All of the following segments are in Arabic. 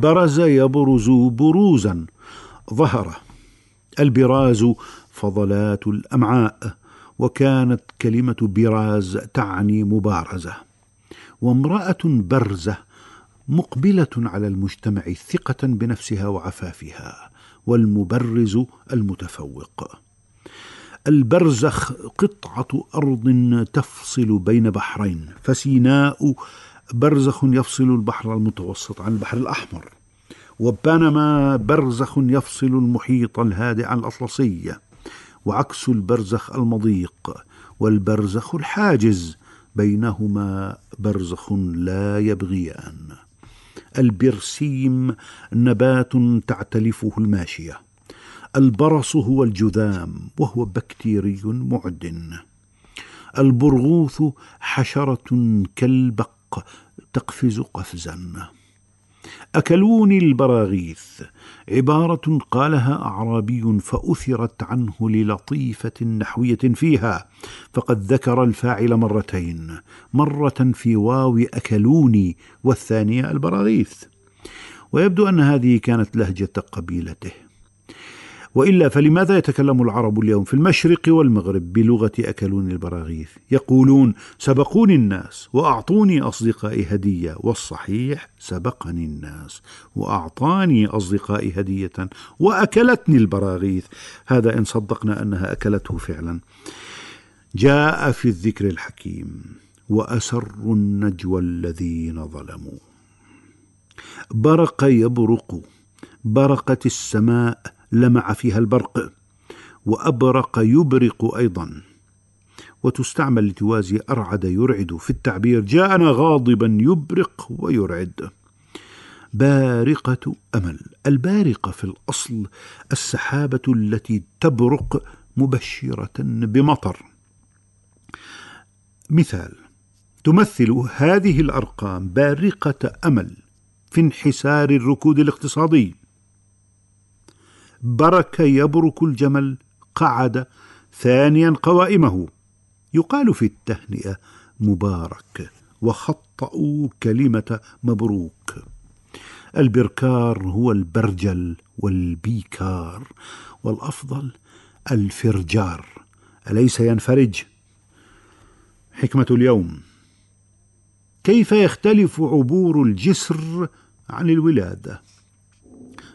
برز يبرز بروزا. ظهر البراز فضلات الأمعاء وكانت كلمة براز تعني مبارزة. وامرأة برزة مقبلة على المجتمع ثقة بنفسها وعفافها والمبرز المتفوق. البرزخ قطعة أرض تفصل بين بحرين فسيناء برزخ يفصل البحر المتوسط عن البحر الأحمر وبنما برزخ يفصل المحيط الهادئ عن الأطلسي وعكس البرزخ المضيق والبرزخ الحاجز بينهما برزخ لا يبغيان. البرسيم نبات تعتلفه الماشية البرص هو الجذام وهو بكتيري معدن البرغوث حشرة كالبق تقفز قفزا. أكلوني البراغيث. عبارة قالها أعرابي فأثرت عنه للطيفة نحويه فيها. فقد ذكر الفاعل مرتين. مرة في واو أكلوني والثانية البراغيث. ويبدو أن هذه كانت لهجة قبيلته. وإلا فلماذا يتكلم العرب اليوم في المشرق والمغرب بلغة أكلون البراغيث؟ يقولون سبقوني الناس وأعطوني أصدقائي هدية والصحيح سبقني الناس وأعطاني أصدقائي هدية وأكلتني البراغيث. هذا إن صدقنا أنها أكلته فعلا. جاء في الذكر الحكيم وأسروا النجوى الذين ظلموا. برق يبرق برقت السماء لمع فيها البرق وأبرق يبرق أيضا. وتستعمل لتوازي أرعد يرعد في التعبير. جاءنا غاضبا يبرق ويرعد. بارقة أمل. البارقة في الأصل السحابة التي تبرق مبشرة بمطر. مثال تمثل هذه الأرقام بارقة أمل في انحسار الركود الاقتصادي. برك يبرك الجمل قعد ثانيا قوائمه يقال في التهنئة مبارك وخطأوا كلمة مبروك البركار هو البرجل والبيكار والأفضل الفرجار أليس ينفرج؟ حكمة اليوم كيف يختلف عبور الجسر عن الولادة؟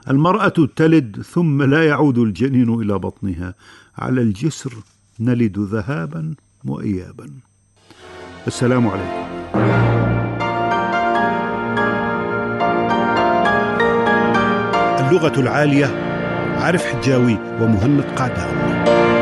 المرأة تلد ثم لا يعود الجنين إلى بطنها. على الجسر نلد ذهابا وإيابا. السلام عليكم. اللغة العالية عارف حجاوي ومهند قعدان